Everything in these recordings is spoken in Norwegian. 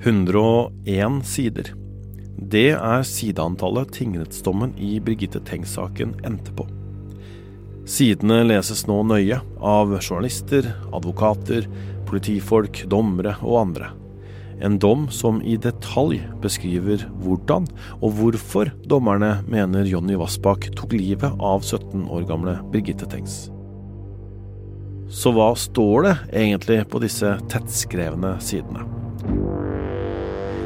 101 sider. Det er sideantallet tingrettsdommen i Birgitte Tengs-saken endte på. Sidene leses nå nøye av journalister, advokater, politifolk, dommere og andre. En dom som i detalj beskriver hvordan og hvorfor dommerne mener Jonny Vassbakk tok livet av 17 år gamle Birgitte Tengs. Så hva står det egentlig på disse tettskrevne sidene?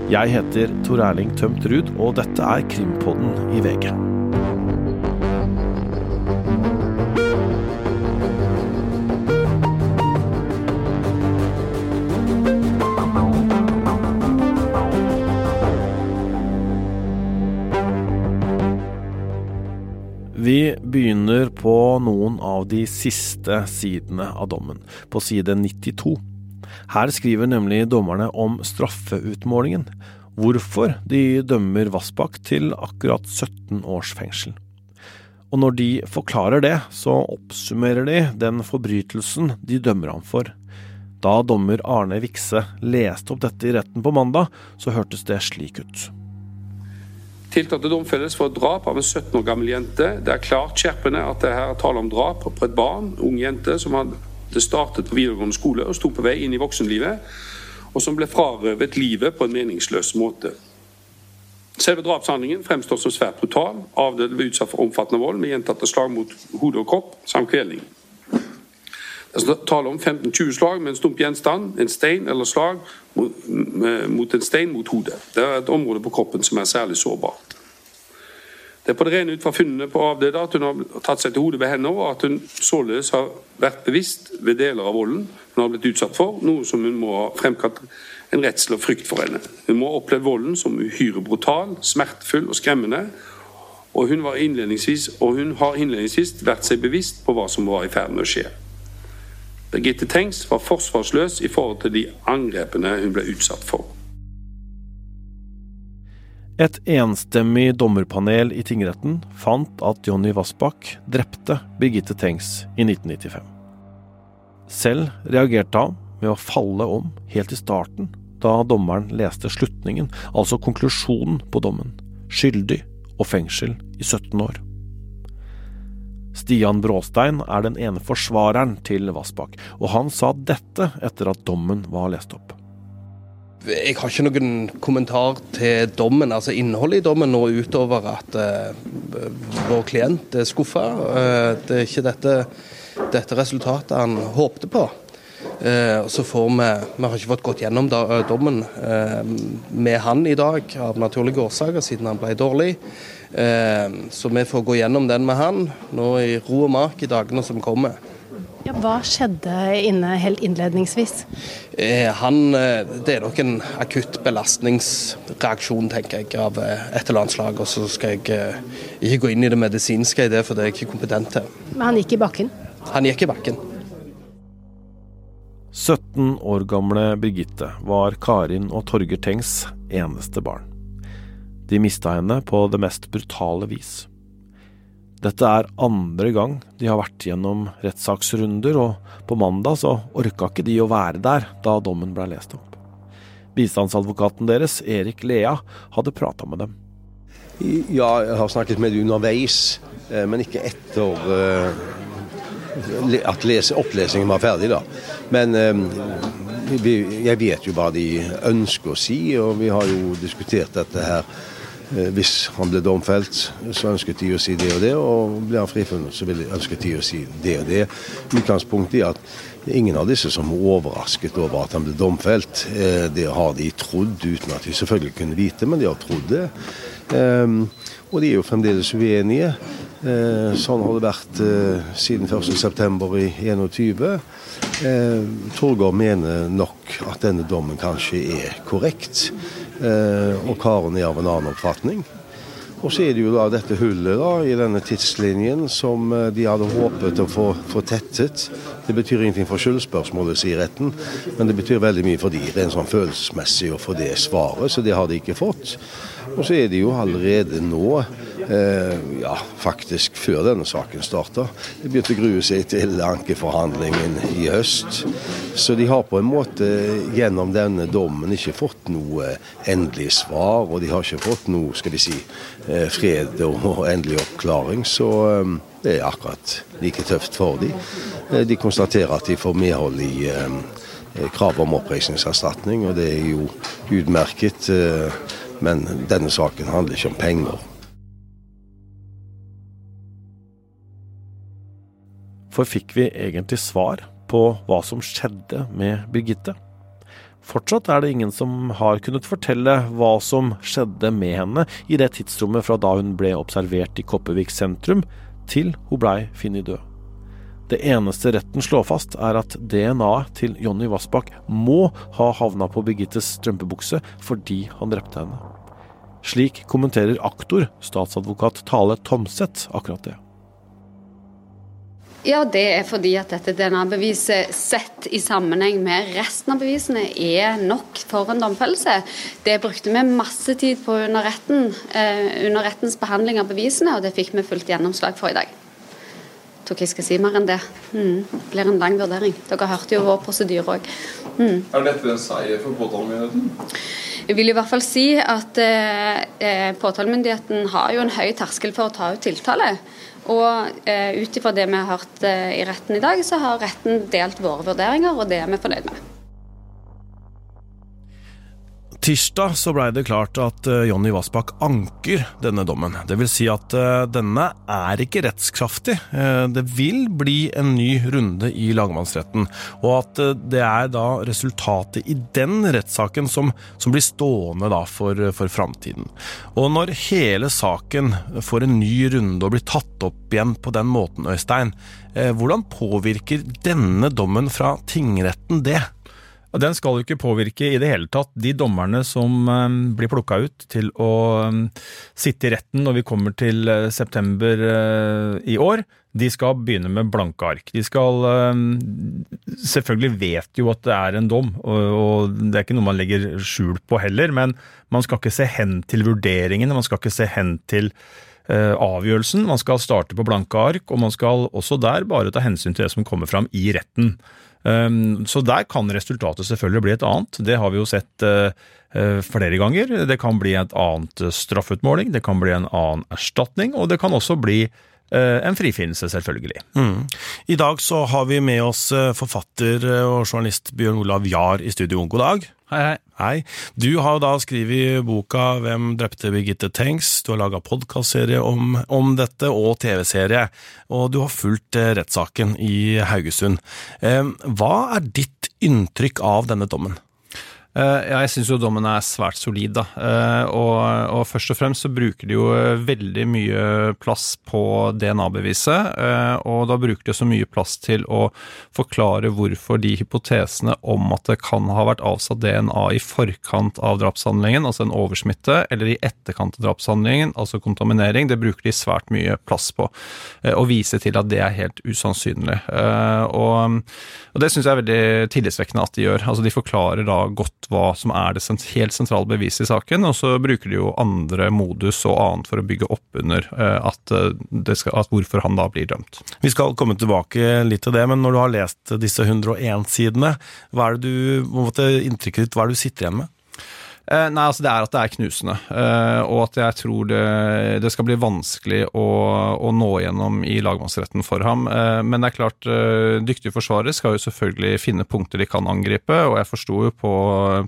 Jeg heter Tor Erling Tømt Ruud, og dette er Krimpodden i VG. Vi begynner på noen av de siste sidene av dommen, på side 92. Her skriver nemlig dommerne om straffeutmålingen, hvorfor de dømmer Vassbakk til akkurat 17 års fengsel. Og når de forklarer det, så oppsummerer de den forbrytelsen de dømmer ham for. Da dommer Arne Vikse leste opp dette i retten på mandag, så hørtes det slik ut. Tiltalte domfelles for drap av en 17 år gammel jente. Det er klart skjerpende at det her er tale om drap på et barn, ung jente, som hadde startet på videregående skole og sto på vei inn i voksenlivet, og som ble frarøvet livet på en meningsløs måte. Selve drapshandlingen fremstår som svært brutal. Avdøde ble utsatt for omfattende vold med gjentatte slag mot hode og kropp samt kvelning. Det er tale om 15-20 slag med en stump gjenstand, en stein eller slag mot en stein mot hodet. Det er et område på kroppen som er særlig sårbart. Det er på det rene ut fra funnene på avdøde at hun har tatt seg til hodet ved henne, og at hun således har vært bevisst ved deler av volden hun har blitt utsatt for, noe som hun må ha fremkalt en redsel og frykt for henne. Hun må ha opplevd volden som uhyre brutal, smertefull og skremmende, og hun, og hun har innledningsvis vært seg bevisst på hva som var i ferd med å skje. Birgitte Tengs var forsvarsløs i forhold til de angrepene hun ble utsatt for. Et enstemmig dommerpanel i tingretten fant at Jonny Vassbakk drepte Birgitte Tengs i 1995. Selv reagerte han med å falle om helt i starten, da dommeren leste slutningen, altså konklusjonen på dommen. Skyldig og fengsel i 17 år. Stian Bråstein er den ene forsvareren til Vassbakk, og han sa dette etter at dommen var lest opp. Jeg har ikke noen kommentar til dommen, altså innholdet i dommen nå utover at uh, vår klient er skuffa. Uh, det er ikke dette, dette resultatet han håpte på. Uh, så får vi Vi har ikke fått gått gjennom da, dommen med han i dag, av naturlige årsaker, siden han ble dårlig. Eh, så vi får gå gjennom den med han nå i ro og mak i dagene som kommer. Ja, hva skjedde inne helt innledningsvis? Eh, han, eh, det er nok en akutt belastningsreaksjon, tenker jeg, av et eller annet slag. Og så skal jeg ikke gå inn i det medisinske i det, for det er jeg ikke kompetent til. Men han gikk i bakken? Han gikk i bakken. 17 år gamle Birgitte var Karin og Torger Tengs eneste barn. De mista henne på det mest brutale vis. Dette er andre gang de har vært gjennom rettssaksrunder, og på mandag så orka ikke de å være der da dommen ble lest opp. Bistandsadvokaten deres, Erik Lea, hadde prata med dem. Ja, jeg har snakket med dem underveis, eh, men ikke etter eh, at opplesningen var ferdig, da. Men eh, jeg vet jo hva de ønsker å si, og vi har jo diskutert dette her hvis han ble domfelt, så ønsket de å si det og det, og ble han frifunnet, så ønsket de å si det og det. Utgangspunktet er at ingen av disse som var overrasket over at han ble domfelt. Eh, det har de trodd, uten at de selvfølgelig kunne vite, men de har trodd det. Eh, og de er jo fremdeles uenige. Sånn har det vært siden 1.9. i 21. Torgård mener nok at denne dommen kanskje er korrekt. Eh, og Karen er av en annen oppfatning. Og så er det jo da dette hullet da, i denne tidslinjen som eh, de hadde håpet å få, få tettet. Det betyr ingenting for skyldspørsmålet, sier retten, men det betyr veldig mye for de rent sånn følelsesmessig å få det svaret, så det har de ikke fått. Og så er det jo allerede nå Eh, ja, faktisk før denne saken starta. De begynte å grue seg til ankeforhandlingen i høst. Så de har på en måte gjennom denne dommen ikke fått noe endelig svar, og de har ikke fått noe skal vi si, eh, fred og endelig oppklaring. Så eh, det er akkurat like tøft for dem. De konstaterer at de får medhold i krav om oppreisningserstatning, og det er jo utmerket. Men denne saken handler ikke om penger. For fikk vi egentlig svar på hva som skjedde med Birgitte? Fortsatt er det ingen som har kunnet fortelle hva som skjedde med henne i det tidsrommet fra da hun ble observert i Kopervik sentrum, til hun blei funnet død. Det eneste retten slår fast, er at DNA-et til Jonny Vassbakk må ha havna på Birgittes strømpebukse fordi han drepte henne. Slik kommenterer aktor, statsadvokat Tale Tomseth, akkurat det. Ja, det er fordi at dette DNA-beviset sett i sammenheng med resten av bevisene er nok for en domfellelse. Det brukte vi masse tid på under, retten, eh, under rettens behandling av bevisene, og det fikk vi fullt gjennomslag for i dag. Jeg tror ikke jeg skal si mer enn det. Mm. Det blir en lang vurdering. Dere hørte jo vår prosedyre òg. Mm. Er dette en seier for påtalemyndigheten? Jeg vil i hvert fall si at eh, eh, påtalemyndigheten har jo en høy terskel for å ta ut tiltale. Og eh, ut ifra det vi har hørt eh, i retten i dag, så har retten delt våre vurderinger, og det er vi fornøyd med. Tirsdag så blei det klart at uh, Jonny Vassbakk anker denne dommen. Det vil si at uh, denne er ikke rettskraftig. Uh, det vil bli en ny runde i lagmannsretten, og at det er da resultatet i den rettssaken som, som, blir stående da for, for framtiden. Og når hele saken får en ny runde og blir tatt opp igjen på den måten, Øystein, hvordan påvirker denne dommen fra tingretten det? Den skal jo ikke påvirke i det hele tatt de dommerne som um, blir plukka ut til å um, sitte i retten når vi kommer til uh, september i år. De skal begynne med blanke ark. De skal Selvfølgelig vet jo at det er en dom, og, det er ikke noe man legger skjul på heller, men man skal ikke se hen til vurderingene, man skal ikke se hen til avgjørelsen. Man skal starte på blanke ark, og man skal også der bare ta hensyn til det som kommer fram i retten. Ehm, så der kan resultatet selvfølgelig bli et annet. Det har vi jo sett eh, eh, flere ganger. Det kan bli et annet straffutmåling, det kan bli en annen erstatning, og det kan også bli eh, en frifinnelse, selvfølgelig. Mm. I dag så har vi med oss forfatter og journalist Bjørn Olav Jahr i studio. God dag. Hei, hei. Hei. Du har jo da skrevet boka 'Hvem drepte Birgitte Tengs'. Du har laga podkastserie om, om, dette, og TV-serie. Og du har fulgt eh, rettssaken i Haugesund. Hva er ditt inntrykk av denne dommen? Eh, ja, jeg syns jo dommen er svært solid, da. Eh, og, og, først og fremst så bruker de jo eh, veldig mye plass på DNA-beviset. Og da bruker de så mye plass til å forklare hvorfor de hypotesene om at det kan ha vært avsatt DNA i forkant av drapshandlingen, altså en oversmitte, eller i etterkant av drapshandlingen, altså kontaminering, det bruker de svært mye plass på. Og viser til at det er helt usannsynlig. Og, og det syns jeg er veldig tillitsvekkende at de gjør. Altså de forklarer da godt hva som er det helt sentrale beviset i saken, og så bruker de jo andre modus og annet for å bygge opp under eh, at, eh, skal, at hvorfor han da blir dømt. Vi skal komme tilbake litt til det, men når du har lest disse 101 sidene, hva er det du, inntrykket ditt, hva er det du sitter igjen med? Eh, nei, altså det er at det er knusende. Eh, og at jeg tror det, det skal bli vanskelig å, å, nå gjennom i lagmannsretten for ham. Eh, men det er klart, dyktige forsvarere skal jo selvfølgelig finne punkter de kan angripe. Og jeg forsto jo på,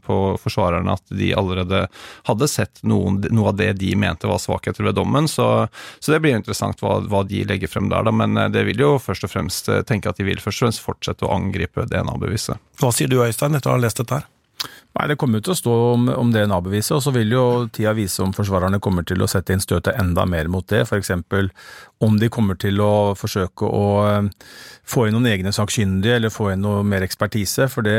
på, forsvarerne at de allerede hadde sett noen, noe av det de mente var svakheter ved dommen. Så, så det blir jo interessant hva, hva, de legger frem der, da. Men det vil jo først og fremst tenke at de vil først og fremst fortsette å angripe DNA-beviset. Hva sier du Øystein etter å ha lest dette her? Nei, Det kommer til å stå om, om DNA-beviset, og så vil jo tida vise om forsvarerne kommer til å sette inn støtet enda mer mot det. F.eks. om de kommer til å forsøke å eh, få inn noen egne sakkyndige, eller få inn noe mer ekspertise. For det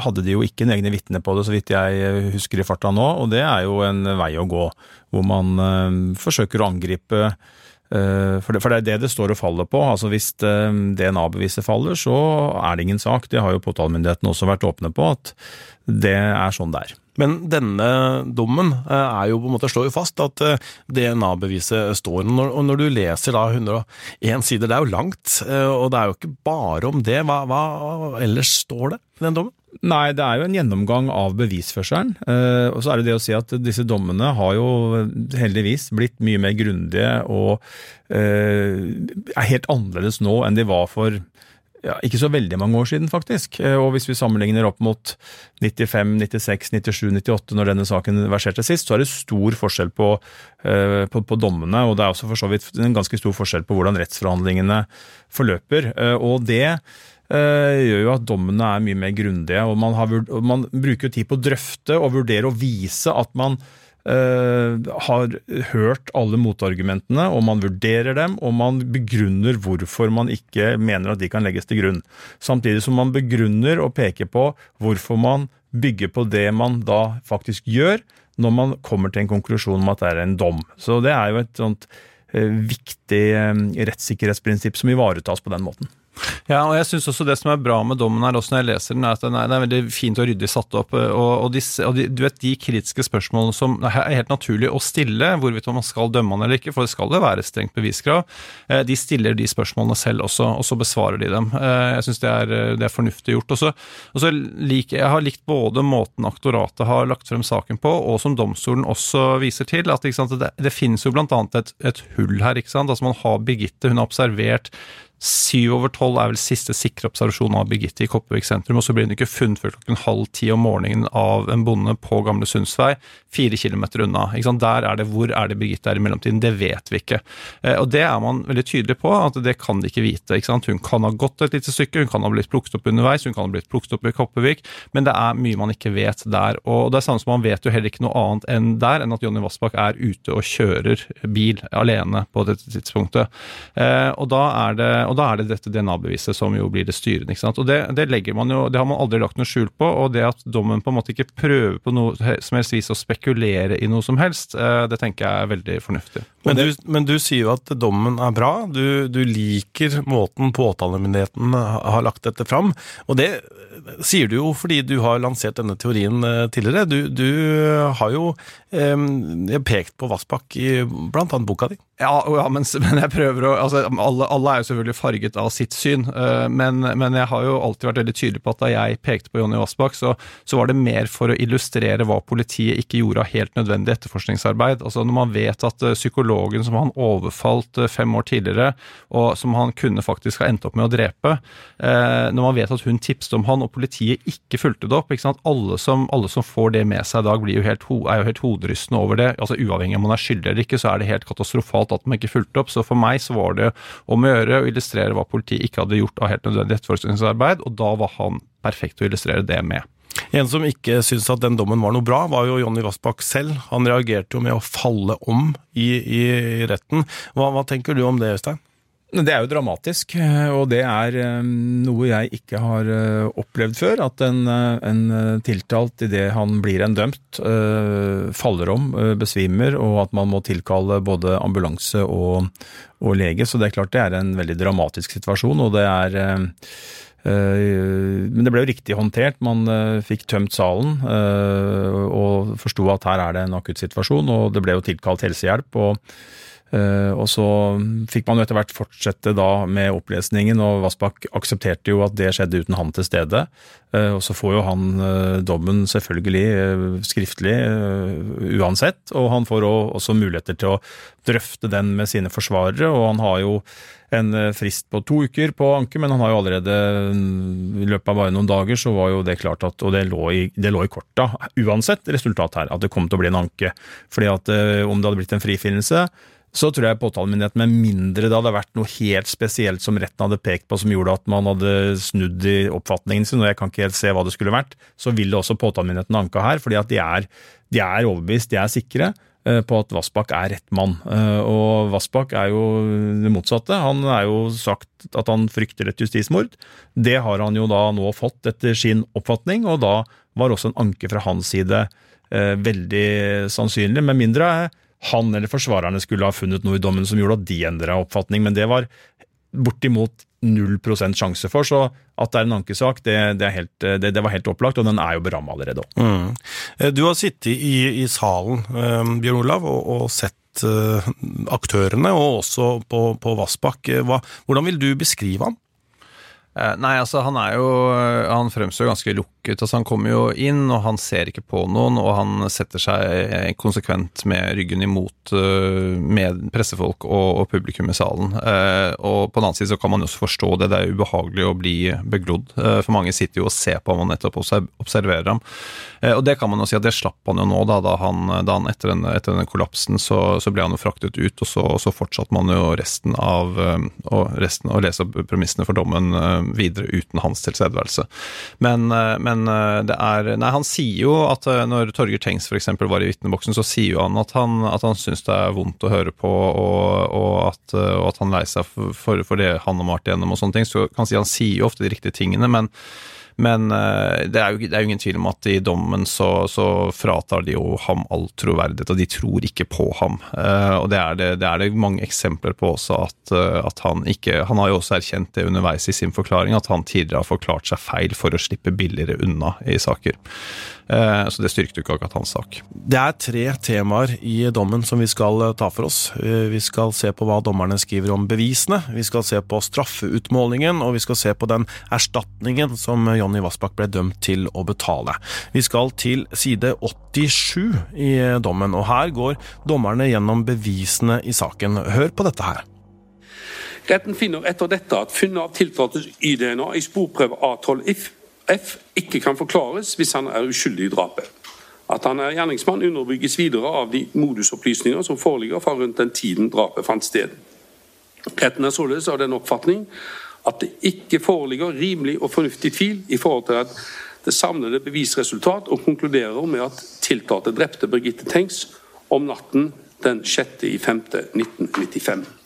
hadde de jo ikke en egne vitner på det, så vidt jeg eh, husker i farta nå. Og det er jo en vei å gå, hvor man uh, forsøker å angripe Eh, for det, for det, er det det står og faller på. altså Hvis eh, DNA-beviset faller, så er det ingen sak. Det har jo påtalemyndigheten også vært åpne på, at det er sånn det er. Men denne dommen eh, er jo på en måte slår jo fast at DNA-beviset står. Og når du leser da 101 sider, det er jo langt, og det er jo ikke bare om det. Hva, hva ellers står det i den dommen? Nei, det er jo en gjennomgang av bevisførselen. Eh, og så er det det å si at disse dommene har jo heldigvis blitt mye mer grundige og eh, er helt annerledes nå enn de var for ja, ikke så veldig mange år siden, faktisk. Eh, og hvis vi sammenligner opp mot 95, 96, 97, 98, når denne saken verserte sist, så er det stor forskjell på, på, på dommene. Og det er også for så vidt en ganske stor forskjell på hvordan rettsforhandlingene forløper. Og det Eh, gjør jo at dommene er mye mer grundige. og man, har, man bruker tid på å drøfte og vurdere og vise at man Uh, har hørt alle motargumentene, og man vurderer dem, og man begrunner hvorfor man ikke mener at de kan legges til grunn. Samtidig som man begrunner og peker på hvorfor man bygger på det man da faktisk gjør, når man kommer til en konklusjon om at det er en dom. Så det er jo et sånt uh, viktig rettssikkerhetsprinsipp som ivaretas på den måten. Ja, og jeg syns også det som er bra med dommen her, også når jeg leser den, er at den er, den er veldig fint og ryddig satt opp. Og, og, disse, og de, du vet, de kritiske spørsmålene som er helt naturlig å stille, hvorvidt man skal dømme han eller ikke, for det skal jo være strengt beviskrav, eh, de stiller de spørsmålene selv også, og så besvarer de dem. Eh, jeg syns det, det, er fornuftig gjort. Også, Og så lik, jeg har likt både måten aktoratet har lagt frem saken på, og som domstolen også viser til, at sant, det, det, finnes jo annet et, et hull her. ikke sant? Altså Man har Birgitte, hun har observert Syv over tolv er vel siste sikre observasjon av Birgitte i Kopervik sentrum, og så blir hun ikke funnet før klokken halv ti om morgenen av en bonde på Gamle Sundsvei, fire kilometer unna. Der er det hvor er det Birgitte er i mellomtiden, det vet vi ikke. Eh, og det er man veldig tydelig på, at det kan de ikke vite. Ikke hun kan ha gått et lite stykke, hun kan ha blitt plukket opp underveis, hun kan ha blitt plukket opp i Kopervik, men det er mye man ikke vet der. Og det er samme som man vet jo heller ikke noe annet enn der, enn at Jonny Vassbakk er ute og kjører bil alene på dette tidspunktet. Eh, og da er det og da er det dette DNA-beviset som jo blir det styrende. ikke sant? Og det, det, legger man jo, det har man aldri lagt noe skjul på, og det at dommen på en måte ikke prøver på noe som helst vis å spekulere i noe som helst, eh, det tenker jeg er veldig fornuftig. Men du, men du sier jo at dommen er bra, du, du liker måten påtalemyndigheten har lagt dette fram, og det sier du jo fordi du har lansert denne teorien eh, tidligere. Du, du har jo eh, pekt på Vassbakk i blant annet boka di. Ja, ja men, men, jeg prøver å altså, alle, alle, er jo selvfølgelig farget av sitt syn, uh, men, men, jeg har jo alltid vært veldig tydelig på at da jeg pekte på Jonny Aasbakk, så, så, var det mer for å illustrere hva politiet ikke gjorde av helt nødvendig etterforskningsarbeid. Altså Når man vet at uh, psykologen som han overfalt uh, fem år tidligere, og som han kunne faktisk ha endt opp med å drepe, når man vet at hun tipset om han og politiet ikke fulgte det opp ikke sant? Alle som, alle som får det med seg i dag, jo helt, er jo helt hoderystende over det. altså Uavhengig om man er skyldig eller ikke, så er det helt katastrofalt at man ikke fulgte opp. Så for meg så var det om å gjøre å illustrere hva politiet ikke hadde gjort av helt nødvendig etterforskningsarbeid, og da var han perfekt å illustrere det med. En som ikke syntes at den dommen var noe bra, var jo Jonny Vassbakk selv. Han reagerte jo med å falle om i, i retten. Hva, hva tenker du om det, Øystein? Det er jo dramatisk, og det er eh, noe jeg ikke har eh, opplevd før. At en, eh, en tiltalt idet han blir en dømt, faller om, besvimer, og at man må tilkalle både ambulanse og, og lege. Så det er klart det er en veldig dramatisk situasjon, og det er men det ble jo riktig håndtert. Man fikk tømt salen og forsto at her er det en akutt situasjon, og det ble jo tilkalt helsehjelp. og og så fikk man jo etter hvert fortsette da med opplesningen, og Vassbakk aksepterte jo at det skjedde uten han til stede. Uh, og så får jo han uh, dommen selvfølgelig skriftlig uansett, og han får også muligheter til å drøfte den med sine forsvarere, og han har jo en frist på to uker på anke, men han har jo allerede i løpet av bare noen dager så var jo det klart at Og det lå i, det lå i korta, uansett resultat her, at det kom til å bli en anke. Fordi at om det hadde blitt en frifinnelse så tror jeg påtalemyndigheten, med mindre det hadde vært noe helt spesielt som retten hadde pekt på som gjorde at man hadde snudd i oppfatningen sin, og jeg kan ikke helt se hva det skulle vært, så ville også påtalemyndigheten anka her. fordi at de er, de er overbevist, de er sikre eh, på at Vassbakk er rett mann. Eh, og Vassbakk er jo det motsatte. Han er jo sagt at han frykter et justismord. Det har han jo da nå fått etter sin oppfatning, og da var også en anke fra hans side eh, veldig sannsynlig. Med mindre han eller forsvarerne skulle ha funnet noe i dommen som gjorde at de endra oppfatning, men det var bortimot null prosent sjanse for. Så at det er en ankesak, det, det, helt, det, det var helt opplagt, og den er jo beramma allerede òg. Mm. Du har sittet i, i salen, Bjørn Olav, og, og sett aktørene, og også på, på Vassbakk. Hvordan vil du beskrive ham? Nei, altså han er jo Han fremstår ganske lukket. Altså, han kommer jo inn, og han ser ikke på noen, og han setter seg konsekvent med ryggen imot med pressefolk og, og, publikum i salen. Og på den annen side så kan man også forstå det. Det er ubehagelig å bli beglodd. For mange sitter jo og ser på ham og nettopp observerer ham. og det kan man jo si at det slapp han jo nå, da, da han, da han etter, denne, etter, denne, kollapsen så, så, ble han jo fraktet ut, og så, så fortsatte man jo resten av resten å lese premissene for dommen videre uten hans tilstedeværelse. Men, men men eh, det er Nei, han sier jo at eh, når Torgeir Tengs f.eks. var i vitneboksen, så sier jo han at han, at han syns det er vondt å høre på, og, og, at, eh, og at, han lei seg for, for, det han har malt igjennom og sånne ting. Så kan han si han sier jo ofte de riktige tingene, men men eh, det er, jo, det er, jo, ingen tvil om at i dommen så, så, fratar de jo ham all troverdighet, og de tror ikke på ham. Eh, og det er det, det, er det mange eksempler på også, at, eh, at, han ikke Han har jo også erkjent det underveis i sin forklaring, at han tidligere har forklart seg feil for å slippe billigere unna i saker. Så det styrket jo ikke akkurat hans sak. Det er tre temaer i dommen som vi skal ta for oss. Vi skal se på hva dommerne skriver om bevisene, vi skal se på straffeutmålingen, og vi skal se på den erstatningen som Jonny Vassbakk ble dømt til å betale. Vi skal til side 87 i dommen, og her går dommerne gjennom bevisene i saken. Hør på dette her. Retten finner etter dette at funnet av tiltaltes Y-DNA i sporprøve A12-if F ikke kan forklares hvis han er uskyldig i drapet. At han er gjerningsmann underbygges videre av de modusopplysninger som foreligger fra rundt den tiden drapet fant sted. Retten er således av den oppfatning at det ikke foreligger rimelig og fornuftig tvil i forhold til at det samlede bevisresultat, og konkluderer med at tiltalte drepte Birgitte Tengs om natten den 6.5.1995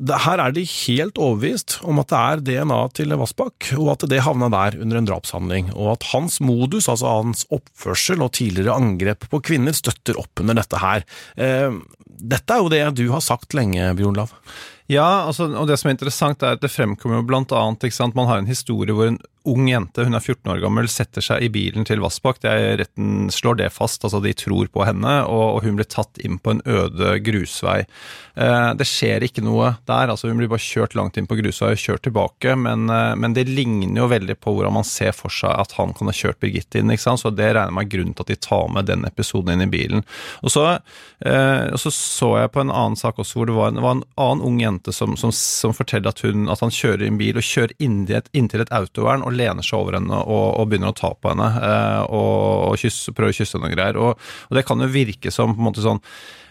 her er de helt overbevist om at det er DNA til Vassbakk, og at det havna der under en drapshandling, og at hans modus, altså hans oppførsel og tidligere angrep på kvinner, støtter opp under dette her. Eh, dette er jo det du har sagt lenge, Bjørn Lav. Ja, altså, og det som er interessant er at det fremkommer jo blant annet, ikke sant, man har en historie hvor en ung jente, hun er 14 år gammel, setter seg i bilen til Vassbakk. Retten slår det fast, altså de tror på henne, og, hun blir tatt inn på en øde grusvei. Eh, det skjer ikke noe der, altså hun blir bare kjørt langt inn på grusvei og kjørt tilbake, men, eh, men, det ligner jo veldig på hvordan man ser for seg at han kan ha kjørt Birgitte inn, ikke sant? så det regner meg grunnen til at de tar med den episoden inn i bilen. Og så, eh, så, så jeg på en annen sak også hvor det var en, var en annen ung jente som, som, som forteller at, hun, at han kjører i en bil og kjører inntil et, inntil et autovern og lener seg over henne og, og begynner å ta på henne eh, og, og kysse, prøver å kysse henne og greier. Og, og, det kan jo virke som på en måte sånn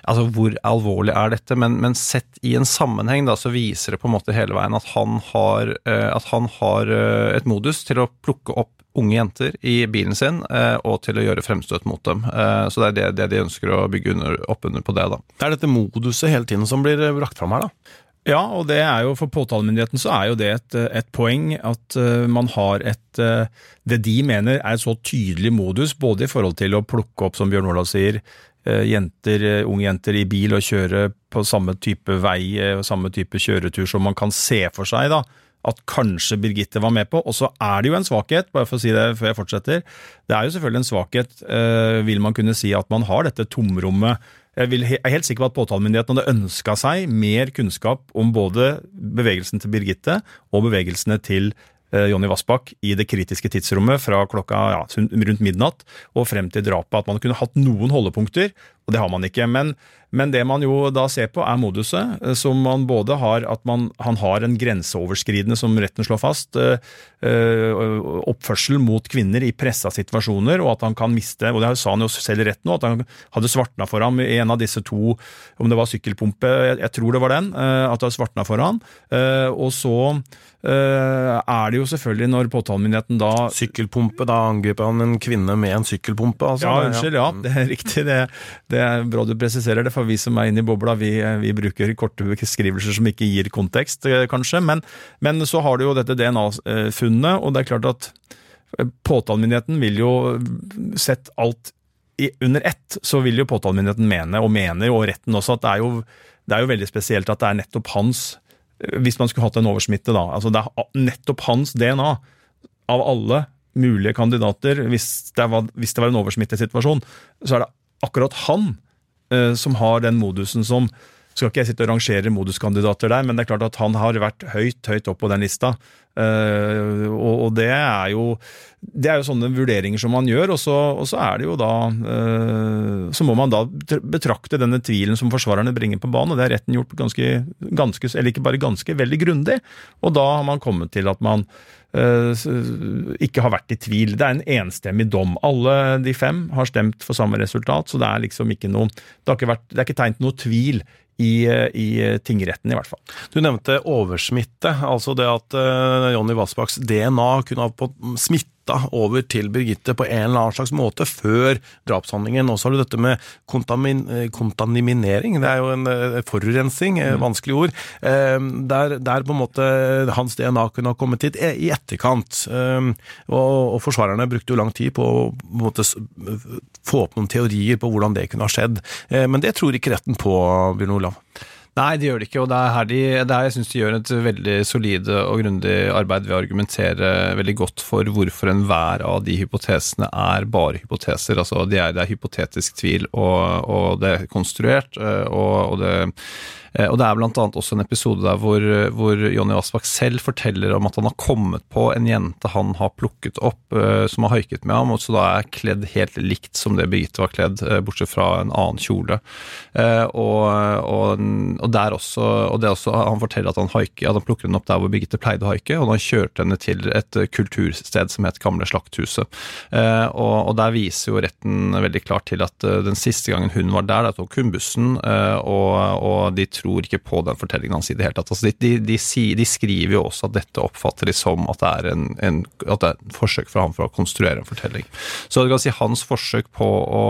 Altså, hvor alvorlig er dette? Men, men, sett i en sammenheng, da, så viser det på en måte hele veien at han har, eh, at han har eh, et modus til å plukke opp unge jenter i bilen sin, og til å gjøre fremstøt mot dem. Så det er det, det de ønsker å bygge under, opp under på det, da. Det er dette moduset hele tiden som blir brakt fram her, da? Ja, og det er jo for påtalemyndigheten så er jo det et, et poeng at uh, man har et uh, Det de mener er et så tydelig modus, både i forhold til å plukke opp, som Bjørn Olav sier, uh, jenter, unge jenter i bil og kjøre på samme type vei og samme type kjøretur som man kan se for seg, da. At kanskje Birgitte var med på. Og så er det jo en svakhet, bare for å si det før jeg fortsetter. Det er jo selvfølgelig en svakhet, vil man kunne si, at man har dette tomrommet jeg, er helt sikker på at påtalemyndigheten hadde ønska seg mer kunnskap om både bevegelsen til Birgitte og bevegelsene til Eh, Jonny Vassbakk i det kritiske tidsrommet fra klokka ja, rundt midnatt og frem til drapet. At man kunne hatt noen holdepunkter, og det har man ikke. Men, men det man jo da ser på, er moduset, eh, som man både har at man, han har en grenseoverskridende, som retten slår fast, øh, oppførsel mot kvinner i pressa situasjoner, og at han kan miste og Det sa han jo selv i retten at han hadde svartna for ham i en av disse to, om det var sykkelpumpe, jeg, tror det var den, at det hadde svartna for ham. Og så er det jo selvfølgelig når påtalemyndigheten da Sykkelpumpe, da angriper han en kvinne med en sykkelpumpe? Altså. Ja, unnskyld, ja, det er riktig. Det, det, er bra du presiserer det, for vi som er inne i bobla, vi, vi bruker korte beskrivelser som ikke gir kontekst, eh, kanskje. Men, men så har du jo dette DNA-funnet, og det er klart at eh, påtalemyndigheten vil jo sett alt i, under ett så vil jo påtalemyndigheten mene, og mener, og retten også, at det er jo, det er jo veldig spesielt at det er nettopp hans Hvis man skulle hatt en oversmitte, da. altså Det er nettopp hans DNA av alle mulige kandidater, hvis det var, hvis det var en oversmittesituasjon, så er det akkurat han eh, som har den modusen som skal ikke jeg sitte og rangere moduskandidater der, men det er klart at han har vært høyt, høyt opp på den lista. Uh, og, og, det er jo det er jo sånne vurderinger som man gjør, og så, og så er det jo da uh, Så må man da betrakte denne tvilen som forsvarerne bringer på banen, og det har retten gjort ganske, ganske eller ikke bare ganske, veldig grundig. Og da har man kommet til at man ikke har vært i tvil. Det er en enstemmig dom. Alle de fem har stemt for samme resultat, så det er liksom ikke noe Det, ikke vært, det er ikke tegnet noe tvil i, i, tingretten, i hvert fall. Du nevnte oversmitte, altså det at uh, Jonny Vassbakks DNA kunne ha fått smitte over til Birgitte på en eller annen slags måte før drapshandlingen. Og så har du dette med kontamin eh, kontaminering. Det er jo en uh, forurensing, mm. vanskelig ord. Der, der, på en måte hans DNA kunne ha kommet hit i etterkant. Og, og, forsvarerne brukte jo lang tid på å måte, få opp noen teorier på hvordan det kunne ha skjedd. men det tror ikke retten på, Bjørn Olav. Nei, det gjør det ikke. Og det er her, de, det er jeg syns de gjør et veldig solid og grundig arbeid ved å argumentere veldig godt for hvorfor enhver av de hypotesene er bare hypoteser. Altså det er, det er hypotetisk tvil, og, og, det er konstruert, og, og det Eh, og Det er annet også en episode der hvor, hvor Jonny Aspak selv forteller om at han har kommet på en jente han har plukket opp, eh, som har haiket med ham, og så da er kledd helt likt som det Birgitte var kledd, eh, bortsett fra en annen kjole. Og, og, og der også, og det også, Han forteller at han, haiker, at han plukker henne opp der hvor Birgitte pleide å haike, og han kjørte henne til et kultursted som het Gamle Slakthuset. Og, og der viser jo retten veldig klart til at den siste gangen hun var der, da tok hun bussen, og, og de tror ikke på den fortellingen hans i det hele tatt. Altså, de, de, de, de, skriver jo også at dette oppfatter de som at det er en, en, at det er en forsøk fra ham for å konstruere en fortelling. Så du kan si hans forsøk på å,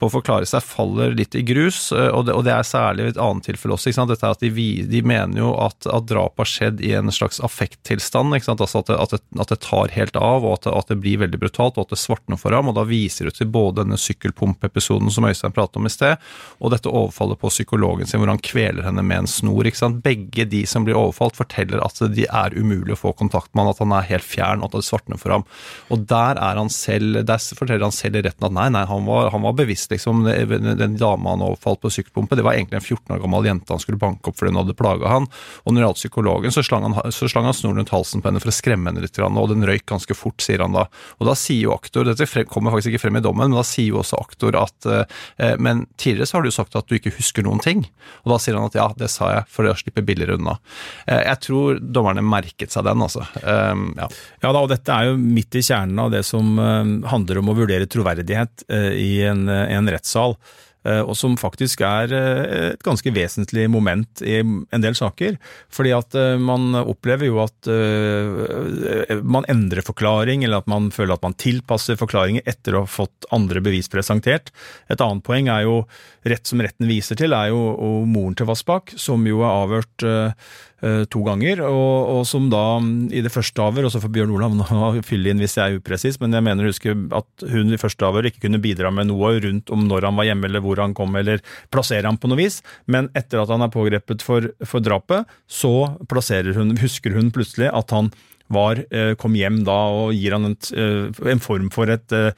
på å forklare seg faller litt i grus, eh, og det, og det er særlig et annet tilfelle også. Dette er at de, mener jo at, at drap har skjedd i en slags affekttilstand. Altså at, det, at, at, det, tar helt av, og at det blir veldig brutalt, og at det svartner for ham. og Da viser det til både denne sykkelpumpepisoden som Øystein pratet om i sted, og dette overfallet på psykologen sin, hvor han kveler kveler henne med en snor. ikke sant? Begge de som blir overfalt, forteller at de er umulig å få kontakt med han, at han er helt fjern, at det svartner for ham. Og der er han selv, der forteller han selv i retten at nei, nei, han var, han var bevisst, liksom. Den dama han overfalt på sykkelpumpe, det var egentlig en 14 år gammel jente han skulle banke opp fordi hun hadde plaga han. Og når det gjaldt psykologen, så slang, han, så slang han snoren rundt halsen på henne for å skremme henne litt, og den røyk ganske fort, sier han da. Og da sier jo aktor, dette kommer faktisk ikke frem i dommen, men da sier jo også aktor at eh, Men tidligere så har du sagt at du ikke husker noen ting. Og da sier han at ja, det sa jeg for å slippe billigere unna. Eh, jeg tror dommerne merket seg den, altså. Ehm, ja. ja da, og dette er jo midt i kjernen av det som eh, handler om å vurdere troverdighet eh, i en, en rettssal. Eh, og som faktisk er eh, et ganske vesentlig moment i en del saker. Fordi at eh, man opplever jo at man endrer forklaring, eller at man føler at man tilpasser forklaringer etter å ha fått andre bevis presentert. Et annet poeng er jo, rett som retten viser til, er jo moren til Vassbakk, som jo er avhørt to ganger, og, og, som da mm, i det første avhør, og så får Bjørn Olav nå fylle inn hvis jeg er upresis, men jeg mener å huske at hun i første avhør ikke kunne bidra med noe rundt om når han var hjemme eller hvor han kom, eller plassere ham på noe vis, men etter at han er pågrepet for, for drapet, så plasserer hun, husker hun plutselig at han var, eh, kom hjem da og gir han en, eh, en form for et eh,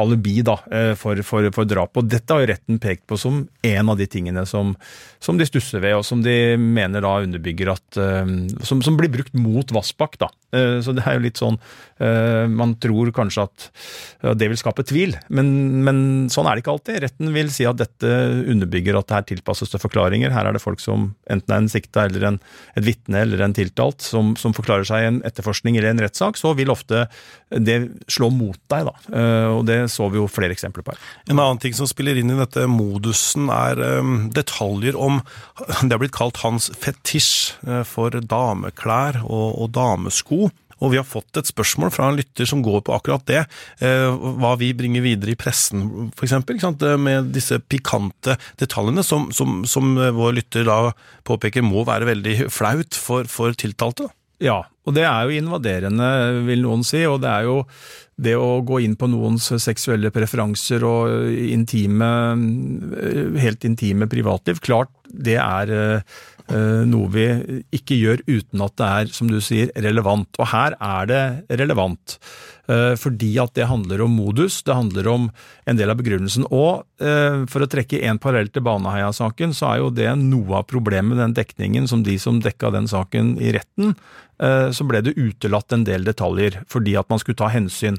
alibi da, for, for, for drapet. Dette har jo retten pekt på som en av de tingene som, som de stusser ved, og som de mener da underbygger at Som, som blir brukt mot Vassbakk, da. Så det er jo litt sånn Man tror kanskje at det vil skape tvil, men, men sånn er det ikke alltid. Retten vil si at dette underbygger at det her tilpasses til forklaringer. Her er det folk som enten er en sikta eller en, et vitne eller en tiltalt, som, som forklarer seg en etterforskning etterforskning eller en rettssak, så vil ofte det slå mot deg. da, eh, og Det så vi jo flere eksempler på her. En annen ting som spiller inn i dette modusen, er um, detaljer om Det har blitt kalt hans fetisj uh, for dameklær og, og damesko. Og vi har fått et spørsmål fra en lytter som går på akkurat det. Eh, hva vi bringer videre i pressen, f.eks. Med disse pikante detaljene som, som, som, vår lytter da påpeker må være veldig flaut for, for tiltalte. Ja, og det er jo invaderende, vil noen si. Og det er jo det å gå inn på noens seksuelle preferanser og intime, helt intime privatliv. Klart det er eh, noe vi ikke gjør uten at det er, som du sier, relevant. Og her er det relevant. Eh, fordi at det handler om modus, det handler om en del av begrunnelsen. Og eh, for å trekke en parallell til Baneheia-saken, så er jo det noe av problemet med den dekningen som de som dekka den saken i retten, så ble det utelatt en del detaljer fordi at man skulle ta hensyn.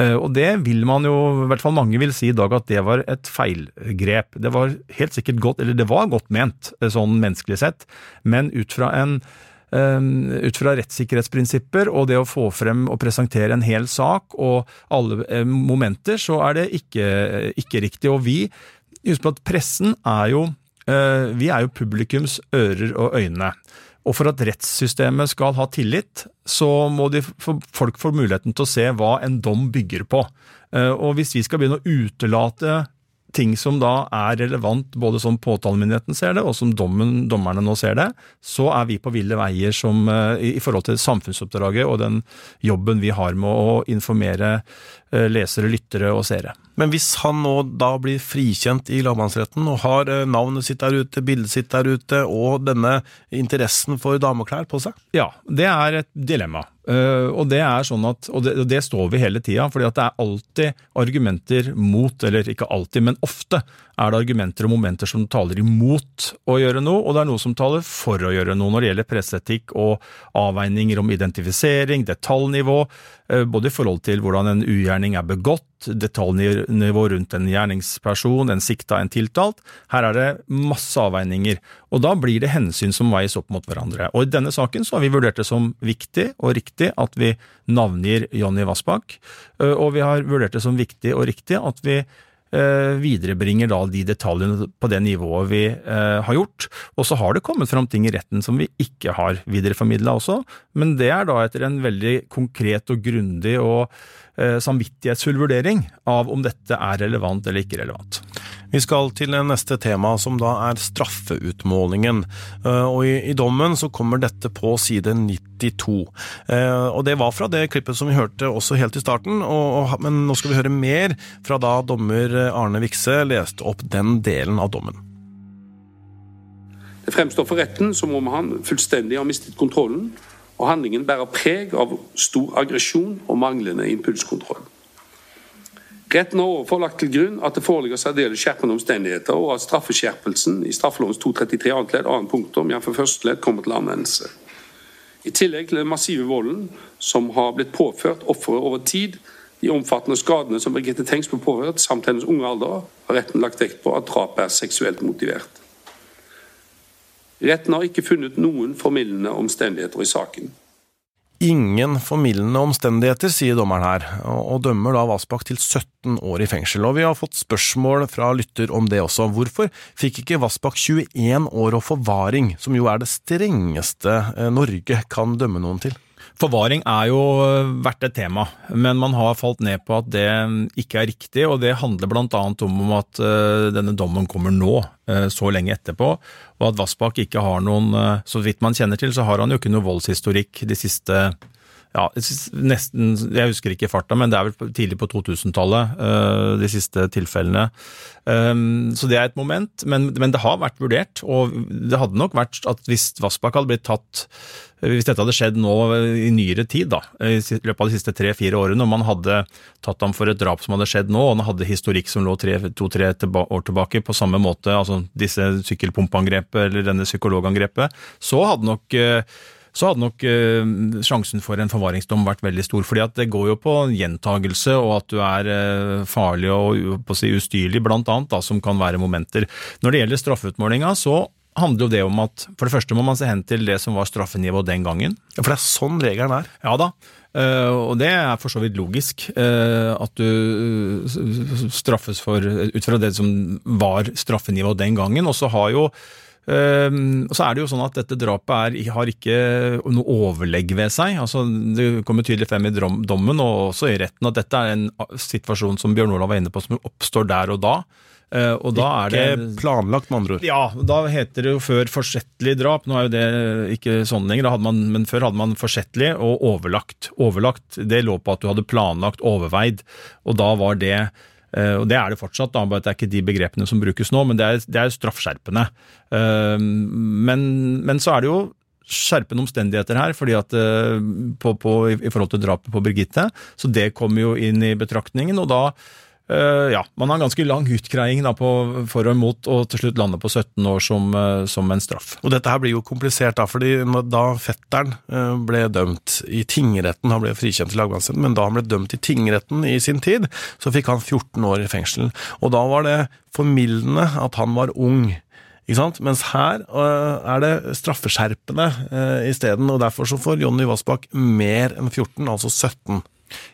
Og det vil man jo, i hvert fall mange vil si i dag, at det var et feilgrep. Det var helt sikkert godt, eller det var godt ment, sånn menneskelig sett, men ut fra en ut fra rettssikkerhetsprinsipper og det å få frem og presentere en hel sak og alle momenter, så er det ikke, ikke riktig. Og vi, husk på at pressen er jo Vi er jo publikums ører og øyne. Og for at rettssystemet skal ha tillit, så må de, folk få muligheten til å se hva en dom bygger på. Og hvis vi skal begynne å utelate ting som da er relevant både som påtalemyndigheten ser det, og som dommen, dommerne nå ser det, så er vi på ville veier som, i forhold til samfunnsoppdraget og den jobben vi har med å informere lesere, lyttere og seere. Men hvis han nå da blir frikjent i lagmannsretten og har navnet sitt der ute, bildet sitt der ute og denne interessen for dameklær på seg? Ja, det er et dilemma. Og det er sånn at, og det, det står vi hele tida, fordi det er alltid argumenter mot, eller ikke alltid, men ofte er det argumenter og momenter som taler imot å gjøre noe, og det er noe som taler for å gjøre noe når det gjelder presseetikk og avveininger om identifisering, detaljnivå, både i forhold til hvordan en ugjerning er begått, detaljnivå rundt en gjerningsperson, en sikta, en tiltalt. Her er det masse avveininger, og da blir det hensyn som veies opp mot hverandre. Og i denne saken så har vi vurdert det som viktig og riktig at vi navngir Jonny Vassbakk, og vi har vurdert det som viktig og riktig at vi viderebringer da de detaljene på det nivået vi eh, har gjort. Og så har det kommet fram ting i retten som vi ikke har videreformidla også, men det er da etter en veldig konkret og grundig og eh, samvittighetsfull vurdering av om dette er relevant eller ikke relevant. Vi skal til neste tema, som da er straffeutmålingen. Og i, dommen så kommer dette på side 92. Og det var fra det klippet som vi hørte også helt i starten, men nå skal vi høre mer fra da dommer Arne Vikse leste opp den delen av dommen. Det fremstår for retten som om han fullstendig har mistet kontrollen, og handlingen bærer preg av stor aggresjon og manglende impulskontroll. Retten har overfor lagt til grunn at det foreligger særdeles skjerpende omstendigheter, og at straffeskjerpelsen i straffelovens 233 annet ledd annet punktum jf. første ledd kommer til anvendelse. I tillegg til den massive volden som har blitt påført offeret over tid, de omfattende skadene som Birgitte Tengs ble påført, samt hennes unge alder, har retten lagt vekt på at drapet er seksuelt motivert. Retten har ikke funnet noen formildende omstendigheter i saken ingen formildende omstendigheter, sier dommeren her, og dømmer da Vassbakk til 17 år i fengsel. Og vi har fått spørsmål fra lytter om det også. Hvorfor fikk ikke Vassbakk 21 år og forvaring, som jo er det strengeste eh, Norge kan dømme noen til? Forvaring er jo vært et tema, men man har falt ned på at det ikke er riktig. og Det handler bl.a. om at denne dommen kommer nå, så lenge etterpå. Og at Vassbakk ikke har noen Så vidt man kjenner til, så har han jo ikke noe voldshistorikk de siste ja, nesten, Jeg husker ikke farta, men det er vel tidlig på 2000-tallet, de siste tilfellene. Så det er et moment, men, men, det har vært vurdert. Og det hadde nok vært at hvis Vassbakk hadde blitt tatt hvis dette hadde skjedd nå i nyere tid, da, i løpet av de siste tre-fire årene, og man hadde tatt ham for et drap som hadde skjedd nå, og han hadde historikk som lå to-tre år tilbake på samme måte, altså disse sykkelpumpangrepet eller denne psykologangrepet, så hadde nok så hadde nok eh, sjansen for en forvaringsdom vært veldig stor. fordi at det går jo på gjentagelse og at du er eh, farlig og på å si, ustyrlig, blant annet, da, som kan være momenter. Når det gjelder straffeutmålinga, så handler jo det om at for det første må man se hen til det som var straffenivået den gangen. Ja, For det er sånn regelen er? Ja da. Uh, og det er for så vidt logisk. Uh, at du straffes for ut fra det som var straffenivået den gangen. Og så har jo Uh, så er det jo sånn at dette drapet er, har ikke noe overlegg ved seg. altså Det kommer tydelig frem i dommen og også i retten at dette er en situasjon som Bjørn Olav var inne på, som oppstår der og da. Eh, og da er det Ikke planlagt, med andre ord. Ja, da heter det jo før forsettlig drap. Nå er jo det ikke sånn lenger, man, men før hadde man forsettlig og overlagt. Overlagt, det lå på at du hadde planlagt, overveid, og da var det og Det er det fortsatt, da, det er ikke de begrepene som brukes nå, men det er, det er straffskjerpende. Eh, Men, men så er det jo skjerpende omstendigheter her, fordi at eh, på, på, i forhold til drapet på Birgitte. Så det kommer jo inn i betraktningen, og da eh, ja, man har en ganske lang utgreiing da, på for og imot, og til slutt lander på 17 år som, eh, som en straff. Og dette her blir jo komplisert, da, fordi da fetteren eh, ble dømt i tingretten, han ble frikjent i lagmannsretten, men da han ble dømt i tingretten i sin tid, så fikk han 14 år i fengsel. Og da var det formildende at han var ung. Ikke sant? Mens her øh, er det straffeskjerpende uh, isteden, og derfor så får Jonny Vassbakk mer enn 14, altså 17.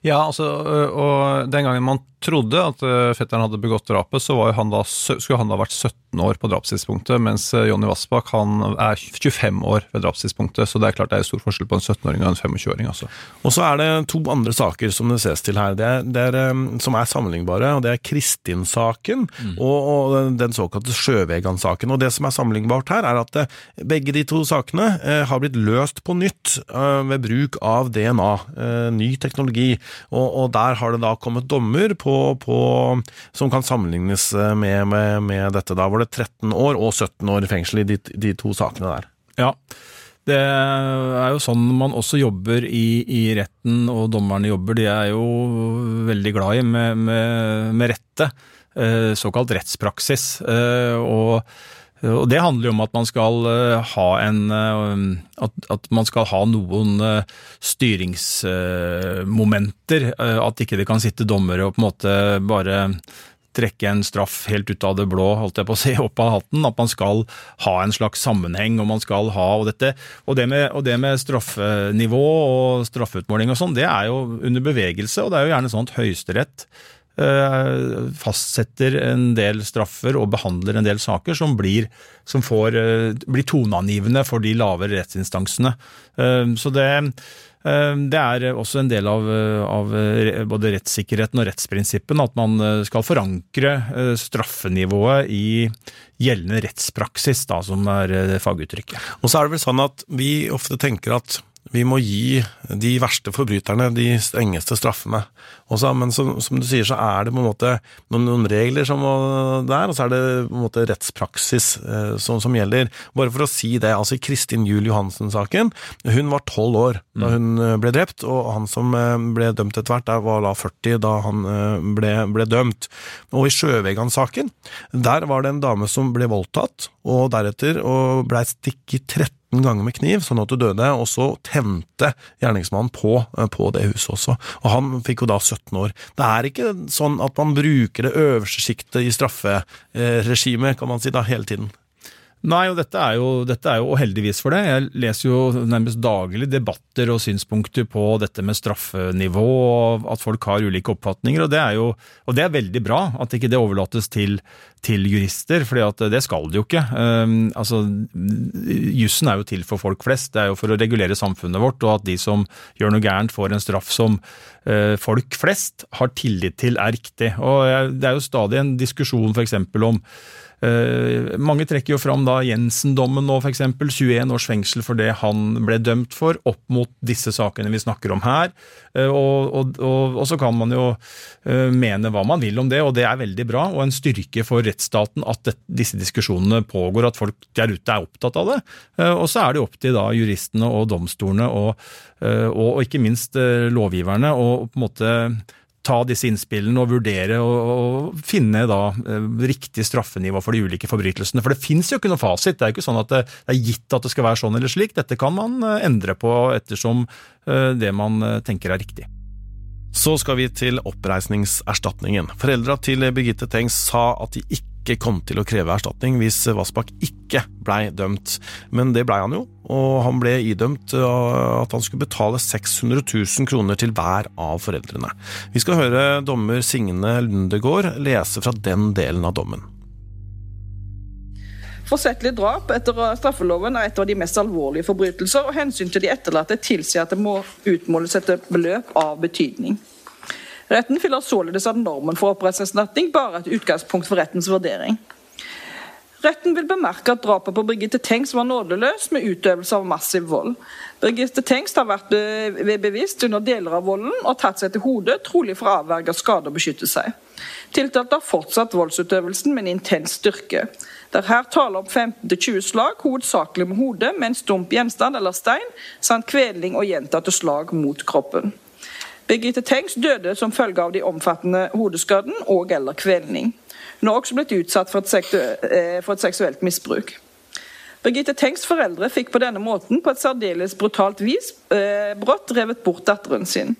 Ja, altså, og den gangen man trodde at fetteren hadde begått drapet, så var han da, skulle han da vært 17 år på drapstidspunktet, mens Jonny Vassbakk han er 25 år ved drapstidspunktet, så det er klart det er stor forskjell på en 17-åring og en 25-åring. altså. Og så er det to andre saker som det ses til her, det er, det er, um, som er sammenlignbare. og Det er Kristin-saken og, og den såkalte Sjøvegan-saken. Og Det som er sammenlignbart her, er at eh, begge de to sakene eh, har blitt løst på nytt eh, ved bruk av DNA, eh, ny teknologi. Og, og Der har det da kommet dommer på, på, som kan sammenlignes eh, med, med, med dette. Da var det 13 år og 17 år i fengsel i de, de to sakene der. Ja, det er jo sånn man også jobber i, i retten, og dommerne jobber. De er jo veldig glad i, med, med, med rette, eh, såkalt rettspraksis. Eh, og, og det handler jo om at man skal eh, ha en eh, at, at man skal ha noen eh, styringsmomenter. eh, At ikke det kan sitte dommere og på en måte bare trekke en straff helt ut av det blå, holdt jeg på å si, opp av hatten. At man skal ha en slags sammenheng, og man skal ha og dette. Og det med, og det med straffenivå og straffeutmåling og sånn, det er jo under bevegelse, og det er jo gjerne sånn at Høyesterett eh, fastsetter en del straffer og behandler en del saker som blir, som får, eh, blir toneangivende for de lavere rettsinstansene. Eh, Så det, eh, det er også en del av, eh, av eh, både rettssikkerheten og rettsprinsippen at man eh, skal forankre eh, straffenivået i gjeldende rettspraksis, da, som er eh, faguttrykket. Og så er det vel sånn at vi ofte tenker at vi må gi de verste forbryterne de strengeste straffene. Også, men som, som du sier, så er det på en måte noen, noen regler som må der, og så er det på en måte rettspraksis eh, som, som gjelder. Bare for å si det, altså i Kristin Juel Johansen-saken, hun var tolv år da hun eh, ble drept, og han som eh, ble dømt etter hvert, der var da 40 da han eh, ble, ble dømt. Og i Sjøvegan-saken, der var det en dame som ble voldtatt, og deretter og blei stikket 13 ganger med kniv, sånn at du døde, og så tente gjerningsmannen på, eh, på det huset også. Og han fikk jo da 17 år. Det er ikke sånn at man bruker det øverste sjiktet i strafferegimet, kan man si da, hele tiden. Nei, og dette er, jo, dette er jo heldigvis for det. Jeg leser jo nærmest daglig debatter og synspunkter på dette med straffenivå, og at folk har ulike oppfatninger. Og det er jo og det er veldig bra at ikke det overlates til, til jurister, for det skal det jo ikke. Um, altså, Jussen er jo til for folk flest, det er jo for å regulere samfunnet vårt, og at de som gjør noe gærent, får en straff som uh, folk flest har tillit til er riktig. Og Det er jo stadig en diskusjon f.eks. om mange trekker jo fram da Jensen-dommen nå, f.eks. 21 års fengsel for det han ble dømt for, opp mot disse sakene vi snakker om her. Eh, og, og, og, og så kan man jo eh, mene hva man vil om det, og det er veldig bra. Og en styrke for rettsstaten at det, disse diskusjonene pågår, at folk der ute er opptatt av det. Eh, og så er det opp til da juristene og domstolene og, eh, og, ikke minst eh, lovgiverne å på en måte ta disse innspillene og vurdere og, finne da eh, riktig straffenivå for de ulike forbrytelsene. For det fins jo ikke noe fasit. Det er jo ikke sånn at det, det er gitt at det skal være sånn eller slik. Dette kan man eh, endre på ettersom eh, det man tenker er riktig. Så skal vi til oppreisningserstatningen. Foreldra til Birgitte Tengs sa at de ikke kom til å kreve erstatning hvis Vassbakk ikke blei dømt, men det blei han jo, og han ble idømt at han skulle betale 600 000 kroner til hver av foreldrene. Vi skal høre dommer Signe Lundegård lese fra den delen av dommen. Forsettlig drap etter straffeloven er et av de mest alvorlige forbrytelser, og hensyn til de etterlatte tilsier at det må utmåles et beløp av betydning. Retten finner således at normen for oppreisningserstatning bare er et utgangspunkt for rettens vurdering. Retten vil bemerke at drapet på Birgitte Tengs var nådeløst med utøvelse av massiv vold. Birgitte Tengs har vært ved bevisst under deler av volden og tatt seg til hodet, trolig for å avverge skade og beskytte seg. Tiltalte har fortsatt voldsutøvelsen med en intens styrke. Det er her tale om 15-20 slag, hovedsakelig med hodet, med en stump gjenstand eller stein, samt kveling og gjentatte slag mot kroppen. Birgitte Tengs døde som følge av de omfattende hodeskaden og eller kvelning. Hun har også blitt utsatt for et, eh, for et seksuelt misbruk. Birgitte Tengs foreldre fikk på denne måten på et særdeles brutalt vis eh, brått revet bort datteren sin.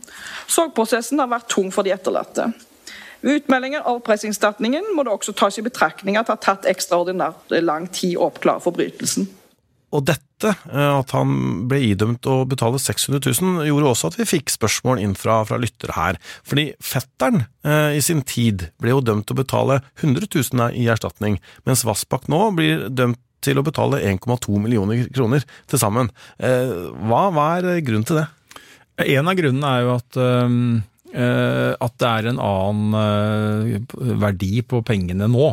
Sorgprosessen har vært tung for de etterlatte. Ved utmeldingen av oppreisningserstatningen må det også tas i betraktning at det har tatt ekstraordinært lang tid å oppklare forbrytelsen. Og dette, eh, at han ble idømt å betale 600 000, gjorde også at vi fikk spørsmål inn fra, fra lyttere her. Fordi fetteren eh, i sin tid ble jo dømt til å betale 100 000 i erstatning, mens Vassbakk nå blir dømt til å betale 1,2 millioner kroner til sammen. Eh, hva, hva, er grunnen til det? En av grunnene er jo at um at det er en annen verdi på pengene nå.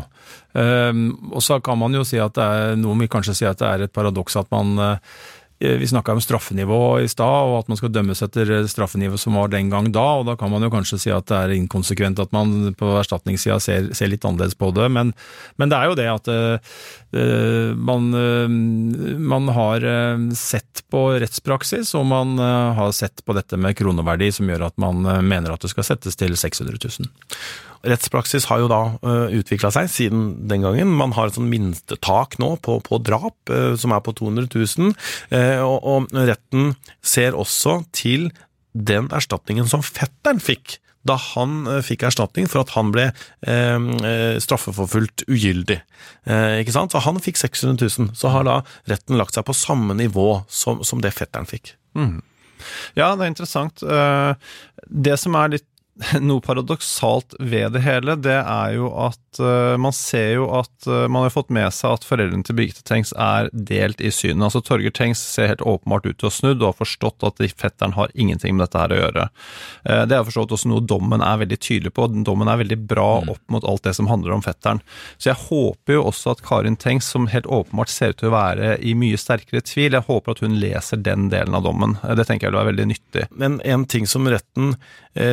Ehm, og så kan man jo si at det er, noe vi kanskje sier at det er et paradoks at man eh, vi snakka om straffenivå i stad, og at man skal dømmes etter straffenivået som var den gang da. og Da kan man jo kanskje si at det er inkonsekvent at man på erstatningssida ser, ser, litt annerledes på det. Men, men, det er jo det at uh, man, uh, man, har sett på rettspraksis, og man uh, har sett på dette med kroneverdi, som gjør at man mener at det skal settes til 600 000. Rettspraksis har jo da eh, utvikla seg siden den gangen. Man har et sånn minstetak nå på, på drap, uh, som er på 200 000. Uh, og, og, retten ser også til den erstatningen som fetteren fikk da han fikk erstatning for at han ble eh, straffeforfulgt ugyldig. Eh, ikke sant? Så han fikk 600 000, så har da retten lagt seg på samme nivå som, som det fetteren fikk. Mm. Ja, det er interessant. Det som er litt noe paradoksalt ved det hele, det er jo at uh, man ser jo at uh, man har fått med seg at foreldrene til Birgitte Tengs er delt i synet. Altså Torgeir Tengs ser helt åpenbart ut til å snudd og har forstått at fetteren har ingenting med dette her å gjøre. Uh, det er forstått også noe dommen er veldig tydelig på. Dommen er veldig bra mm. opp mot alt det som handler om fetteren. Så jeg håper jo også at Karin Tengs, som helt åpenbart ser ut til å være i mye sterkere tvil, jeg håper at hun leser den delen av dommen. Det tenker jeg vil være veldig nyttig. Men en ting som retten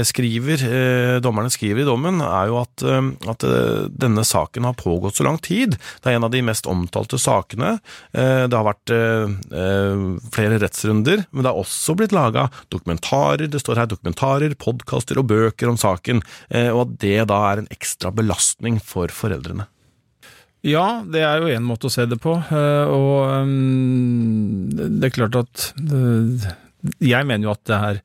skriver skriver, eh, dommerne skriver i dommen, er jo at, eh, at, eh, denne saken har pågått så lang tid. Det er en av de mest omtalte sakene. Det har vært flere rettsrunder, men det har også blitt laga dokumentarer, det står her dokumentarer, podkaster og bøker om saken, og at det da er en ekstra belastning for foreldrene. Ja, det er jo én måte å se det på, og det er klart at Jeg mener jo at det er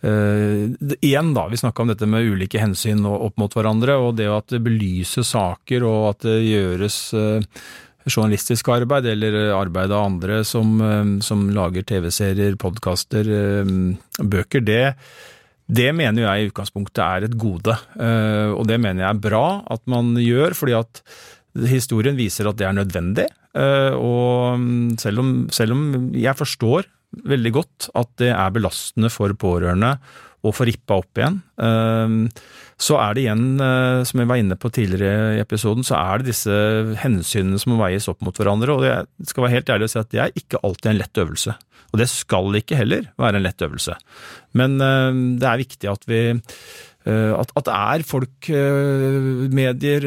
Uh, igjen da, Vi snakka om dette med ulike hensyn opp mot hverandre, og det at det belyser saker og at det gjøres uh, journalistisk arbeid eller arbeid av andre som, uh, som lager TV-serier, podkaster, bøker, det, det mener jeg i utgangspunktet er et gode. Og det mener jeg er bra at man gjør, fordi at historien viser at det er nødvendig. Og mm, selv om, selv om jeg forstår veldig godt at det er belastende for pårørende å få rippa opp igjen. Ehm, så er det igjen, eh, som jeg var inne på tidligere i episoden, så er det disse hensynene som må veies opp mot hverandre. Og jeg skal være helt ærlig og si at det er ikke alltid en lett øvelse. Og det skal ikke heller være en lett øvelse. Men ehm, det er viktig at vi Eh, at, det er folk, eh, medier,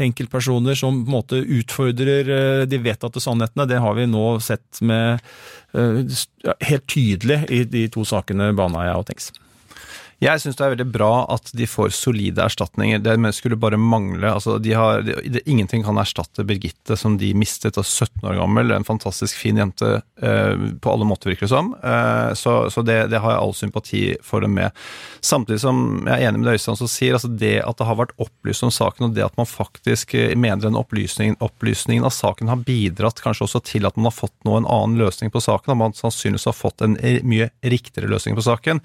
enkeltpersoner som på en måte utfordrer de vedtatte sannhetene. Det har vi nå sett med helt tydelig i de to sakene Baneheia og Tengs. Jeg syns det er veldig bra at de får solide erstatninger. Det skulle bare mangle. Altså, de har, det, ingenting kan erstatte Birgitte, som de mistet av 17 år gammel. En fantastisk fin jente eh, på alle måter, virker det som. Eh, så, så det, det, har jeg all sympati for dem med. Samtidig som jeg er enig med det Øystein som sier, altså det at det har vært opplyst om saken, og det at man faktisk eh, mener den opplysningen, opplysningen av saken har bidratt kanskje også til at man har fått nå en annen løsning på saken, at man sannsynligvis har fått en mye riktigere løsning på saken,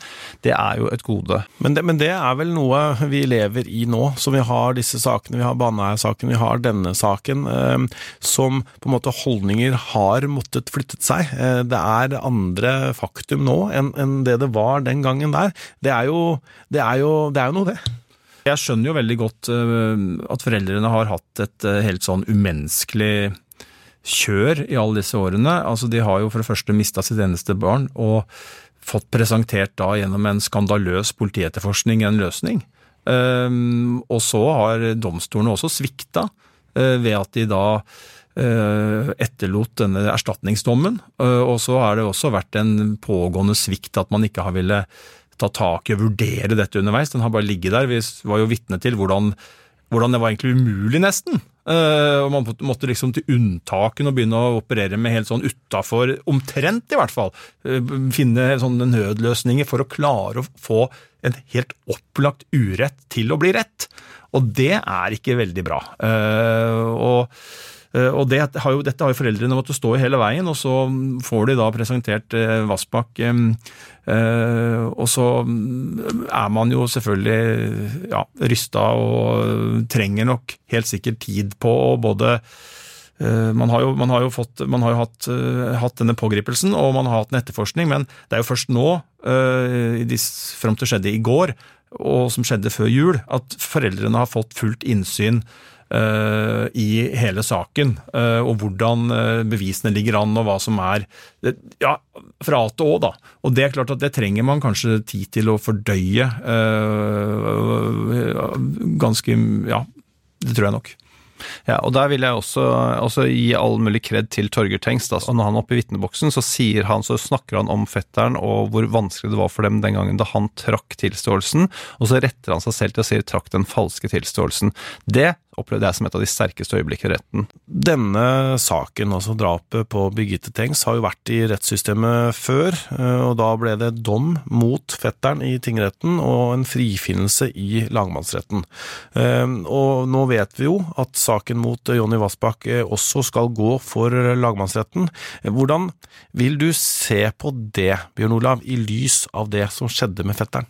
det er jo et gode episode. Men det, men det er vel noe vi lever i nå, som vi har disse sakene. Vi har Baneheia-saken, vi har denne saken, eh, som på en måte holdninger har måttet flyttet seg. Eh, det er andre faktum nå enn, en det det var den gangen der. Det er jo, det er jo, det er jo noe, det. Jeg skjønner jo veldig godt uh, at foreldrene har hatt et uh, helt sånn umenneskelig kjør i alle disse årene. Altså, de har jo for det første mista sitt eneste barn, og fått presentert da gjennom en skandaløs politietterforskning en løsning. Um, og så har domstolene også svikta uh, ved at de da uh, etterlot denne erstatningsdommen. Uh, og så har det også vært en pågående svikt at man ikke har ville ta tak i og vurdere dette underveis. Den har bare ligget der. Vi var jo vitne til hvordan, hvordan det var egentlig umulig, nesten. Uh, og Man måtte liksom til unntaken og begynne å operere med helt sånn utafor, omtrent i hvert fall, uh, finne sånne nødløsninger for å klare å få en helt opplagt urett til å bli rett. Og det er ikke veldig bra. Uh, og og det har jo, Dette har jo foreldrene måttet stå i hele veien, og så får de da presentert eh, Vassbakk. Eh, og så er man jo selvfølgelig ja, rysta og trenger nok helt sikkert tid på å både man har jo, man har jo, fått, man har jo hatt, hatt, denne pågripelsen, og man har hatt en etterforskning, men det er jo først nå, fram til skjedde i går, og som skjedde før jul, at foreldrene har fått fullt innsyn i hele saken. Uh, og hvordan uh, bevisene ligger an, og hva som er Ja, fra A til Å, da. Og det er klart at det trenger man kanskje tid til å fordøye. ganske Ja, det tror jeg nok. Ja, og Der vil jeg også, også gi all mulig kred til Torgeir Tengst. Altså, når han er oppe i vitneboksen, så, han, så snakker han om fetteren og hvor vanskelig det var for dem den gangen da han trakk tilståelsen, og så retter han seg selv til å si trakk den falske tilståelsen. Det opplevde jeg som et av de sterkeste øyeblikkene i retten. Denne saken, altså drapet på Birgitte Tengs, har jo vært i rettssystemet før, eh, og da ble det dom mot fetteren i tingretten og en frifinnelse i lagmannsretten. Eh, og nå vet vi jo at saken mot Jonny Vassbakk eh, også skal gå for lagmannsretten. Hvordan vil du se på det, Bjørn Olav, i lys av det som skjedde med fetteren?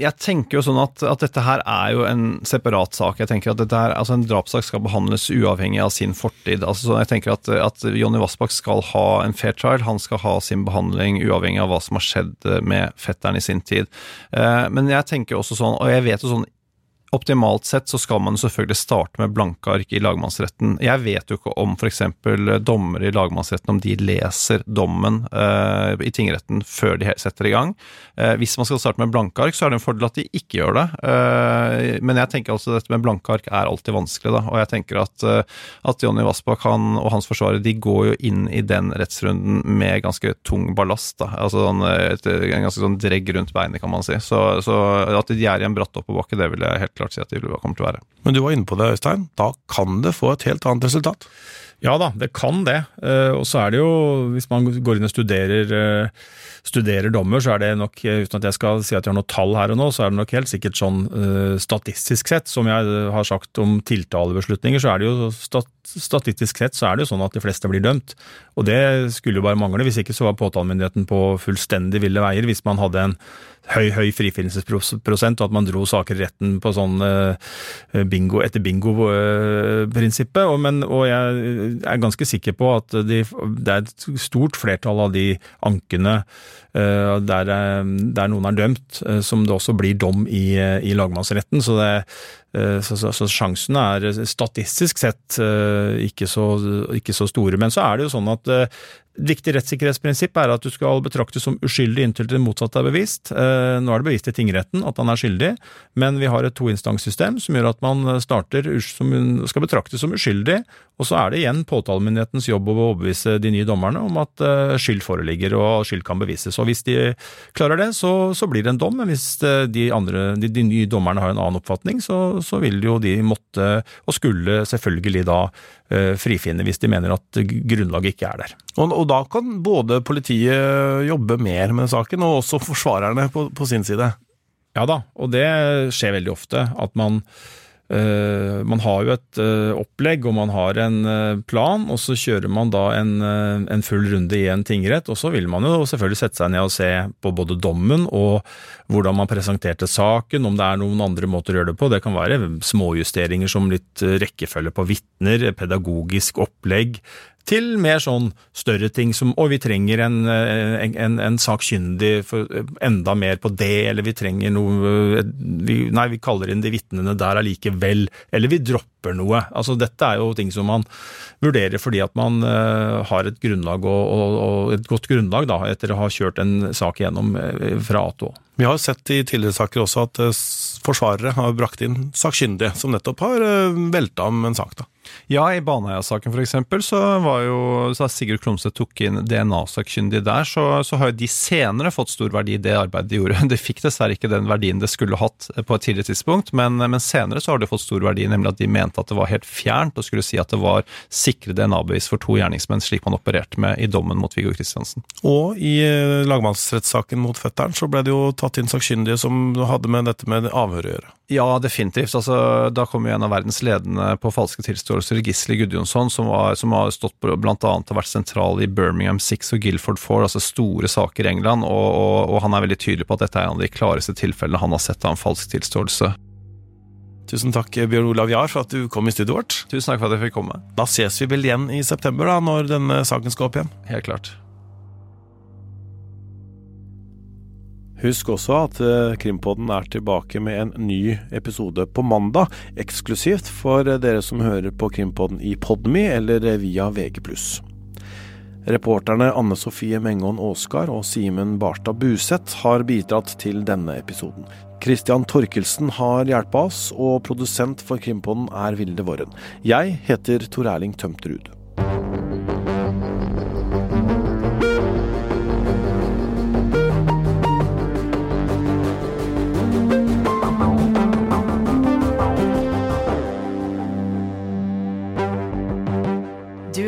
Jeg tenker jo sånn at, at, dette her er jo en separat sak. Jeg tenker at dette her, altså En drapssak skal behandles uavhengig av sin fortid. Altså, jeg tenker at, at Jonny Vassbakk skal ha en fair trial. Han skal ha sin behandling uavhengig av hva som har skjedd med fetteren i sin tid. Eh, men jeg tenker også sånn, og jeg vet jo sånn Optimalt sett så skal man selvfølgelig starte med blanke ark i lagmannsretten. Jeg vet jo ikke om f.eks. dommere i lagmannsretten om de leser dommen eh, i tingretten før de setter i gang. Eh, hvis man skal starte med blanke ark, så er det en fordel at de ikke gjør det. Eh, men jeg tenker altså dette med blanke ark er alltid vanskelig, da. Og jeg tenker at, at Jonny Vassbakk og hans forsvarer de går jo inn i den rettsrunden med ganske tung ballast. da. Altså en, et, en ganske sånn dregg rundt beinet, kan man si. Så, så at de er i en bratt oppoverbakke, det vil jeg helt klart si at det kommer til å være. Men du var inne på det, Øystein. Da kan det få et helt annet resultat? Ja da, det kan det. Eh, og så er det jo, hvis man går inn og studerer, eh, studerer dommer, så er det nok, eh, uten at jeg skal si at jeg har noe tall her og nå, så er det nok helt sikkert sånn statistisk sett, som jeg har sagt om tiltalebeslutninger, så er det jo statistisk sett så er det jo sånn at de fleste blir dømt. Og det skulle jo bare mangle. Hvis ikke så var påtalemyndigheten på fullstendig ville veier hvis man hadde en høy høy frifinnelsesprosent, og at man dro saker i retten på sånn uh, bingo etter bingo-prinsippet. Og, og jeg er ganske sikker på at de, det er et stort flertall av de ankene uh, der, der, noen er dømt, som det også blir dom i, i lagmannsretten. Så, det, så, så, så sjansene er statistisk sett ikke så, ikke så, store. Men så er det jo sånn at et viktig rettssikkerhetsprinsipp er at du skal betraktes som uskyldig inntil det motsatte er bevist. Eh, nå er det bevist i tingretten at han er skyldig, men vi har et toinstanssystem som gjør at man starter som skal betraktes som uskyldig, og så er det igjen påtalemyndighetens jobb å overbevise de nye dommerne om at eh, skyld foreligger og skyld kan bevises. Og hvis de klarer det, så, blir det en dom, men hvis eh, de, andre, de, de nye dommerne har en annen oppfatning, så, så vil jo de måtte, og skulle selvfølgelig da frifinne hvis de mener at grunnlaget ikke er der. Og, og, da kan både politiet jobbe mer med saken, og også forsvarerne på, på sin side? Ja da, og det skjer veldig ofte. At man man har jo et uh, opplegg og man har en uh, plan, og så kjører man da en, en, full runde i en tingrett. Og så vil man jo selvfølgelig sette seg ned og se på både dommen og hvordan man presenterte saken, om det er noen andre måter å gjøre det på. Det kan være småjusteringer som litt rekkefølge på vitner, pedagogisk opplegg, til mer sånn større ting som å, vi trenger en, en, en, en sakkyndig for enda mer på det, eller vi trenger noe vi, Nei, vi kaller inn de vitnene der allikevel, eller vi dropper noe. Altså Dette er jo ting som man vurderer fordi at man uh, har et grunnlag og, og, og, et godt grunnlag da, etter å ha kjørt en sak igjennom fra A til Å. Vi har sett i tidligere saker også at forsvarere har brakt inn sakkyndige som nettopp har velta om en sak. da. Ja, i Baneheia-saken f.eks. så var jo så Sigurd Klomsæt tok inn DNA-sakkyndig der, så, så, har jo de senere fått stor verdi i det arbeidet de gjorde. De fikk dessverre ikke den verdien det skulle hatt på et tidligere tidspunkt, men, men senere så har de fått stor verdi, nemlig at de mente at det var helt fjernt å skulle si at det var sikre DNA-bevis for to gjerningsmenn, slik man opererte med i dommen mot Viggo Kristiansen. Og i eh, lagmannsrettssaken mot fetteren så ble det jo tatt inn sakkyndige som hadde med dette med avhør å gjøre. Ja, definitivt. Altså, da kom jo en av verdens ledende på falske tilståelser, Gisli Gudjonsson, som, var, som har stått på, blant annet har vært sentral i Birmingham Six og Guilford Four, altså store saker i England, og, og, og han er veldig tydelig på at dette er en av de klareste tilfellene han har sett av en falsk tilståelse. Tusen takk, Bjørn Olav Jahr, for at du kom i studioet vårt. Tusen takk for at jeg fikk komme. Da ses vi vel igjen i september, da, når denne saken skal opp igjen? Helt klart. Husk også at eh, Krimpodden er tilbake med en ny episode på mandag, eksklusivt for dere som hører på Krimpodden i Podme eller via VG+. Reporterne Anne Sofie Mengon Aaskar og Simen Barstad Buseth har bidratt til denne episoden. Christian Torkelsen har hjulpet oss, og produsent for Krimpodden er Vilde Våren. Jeg heter Tor Erling Tømterud.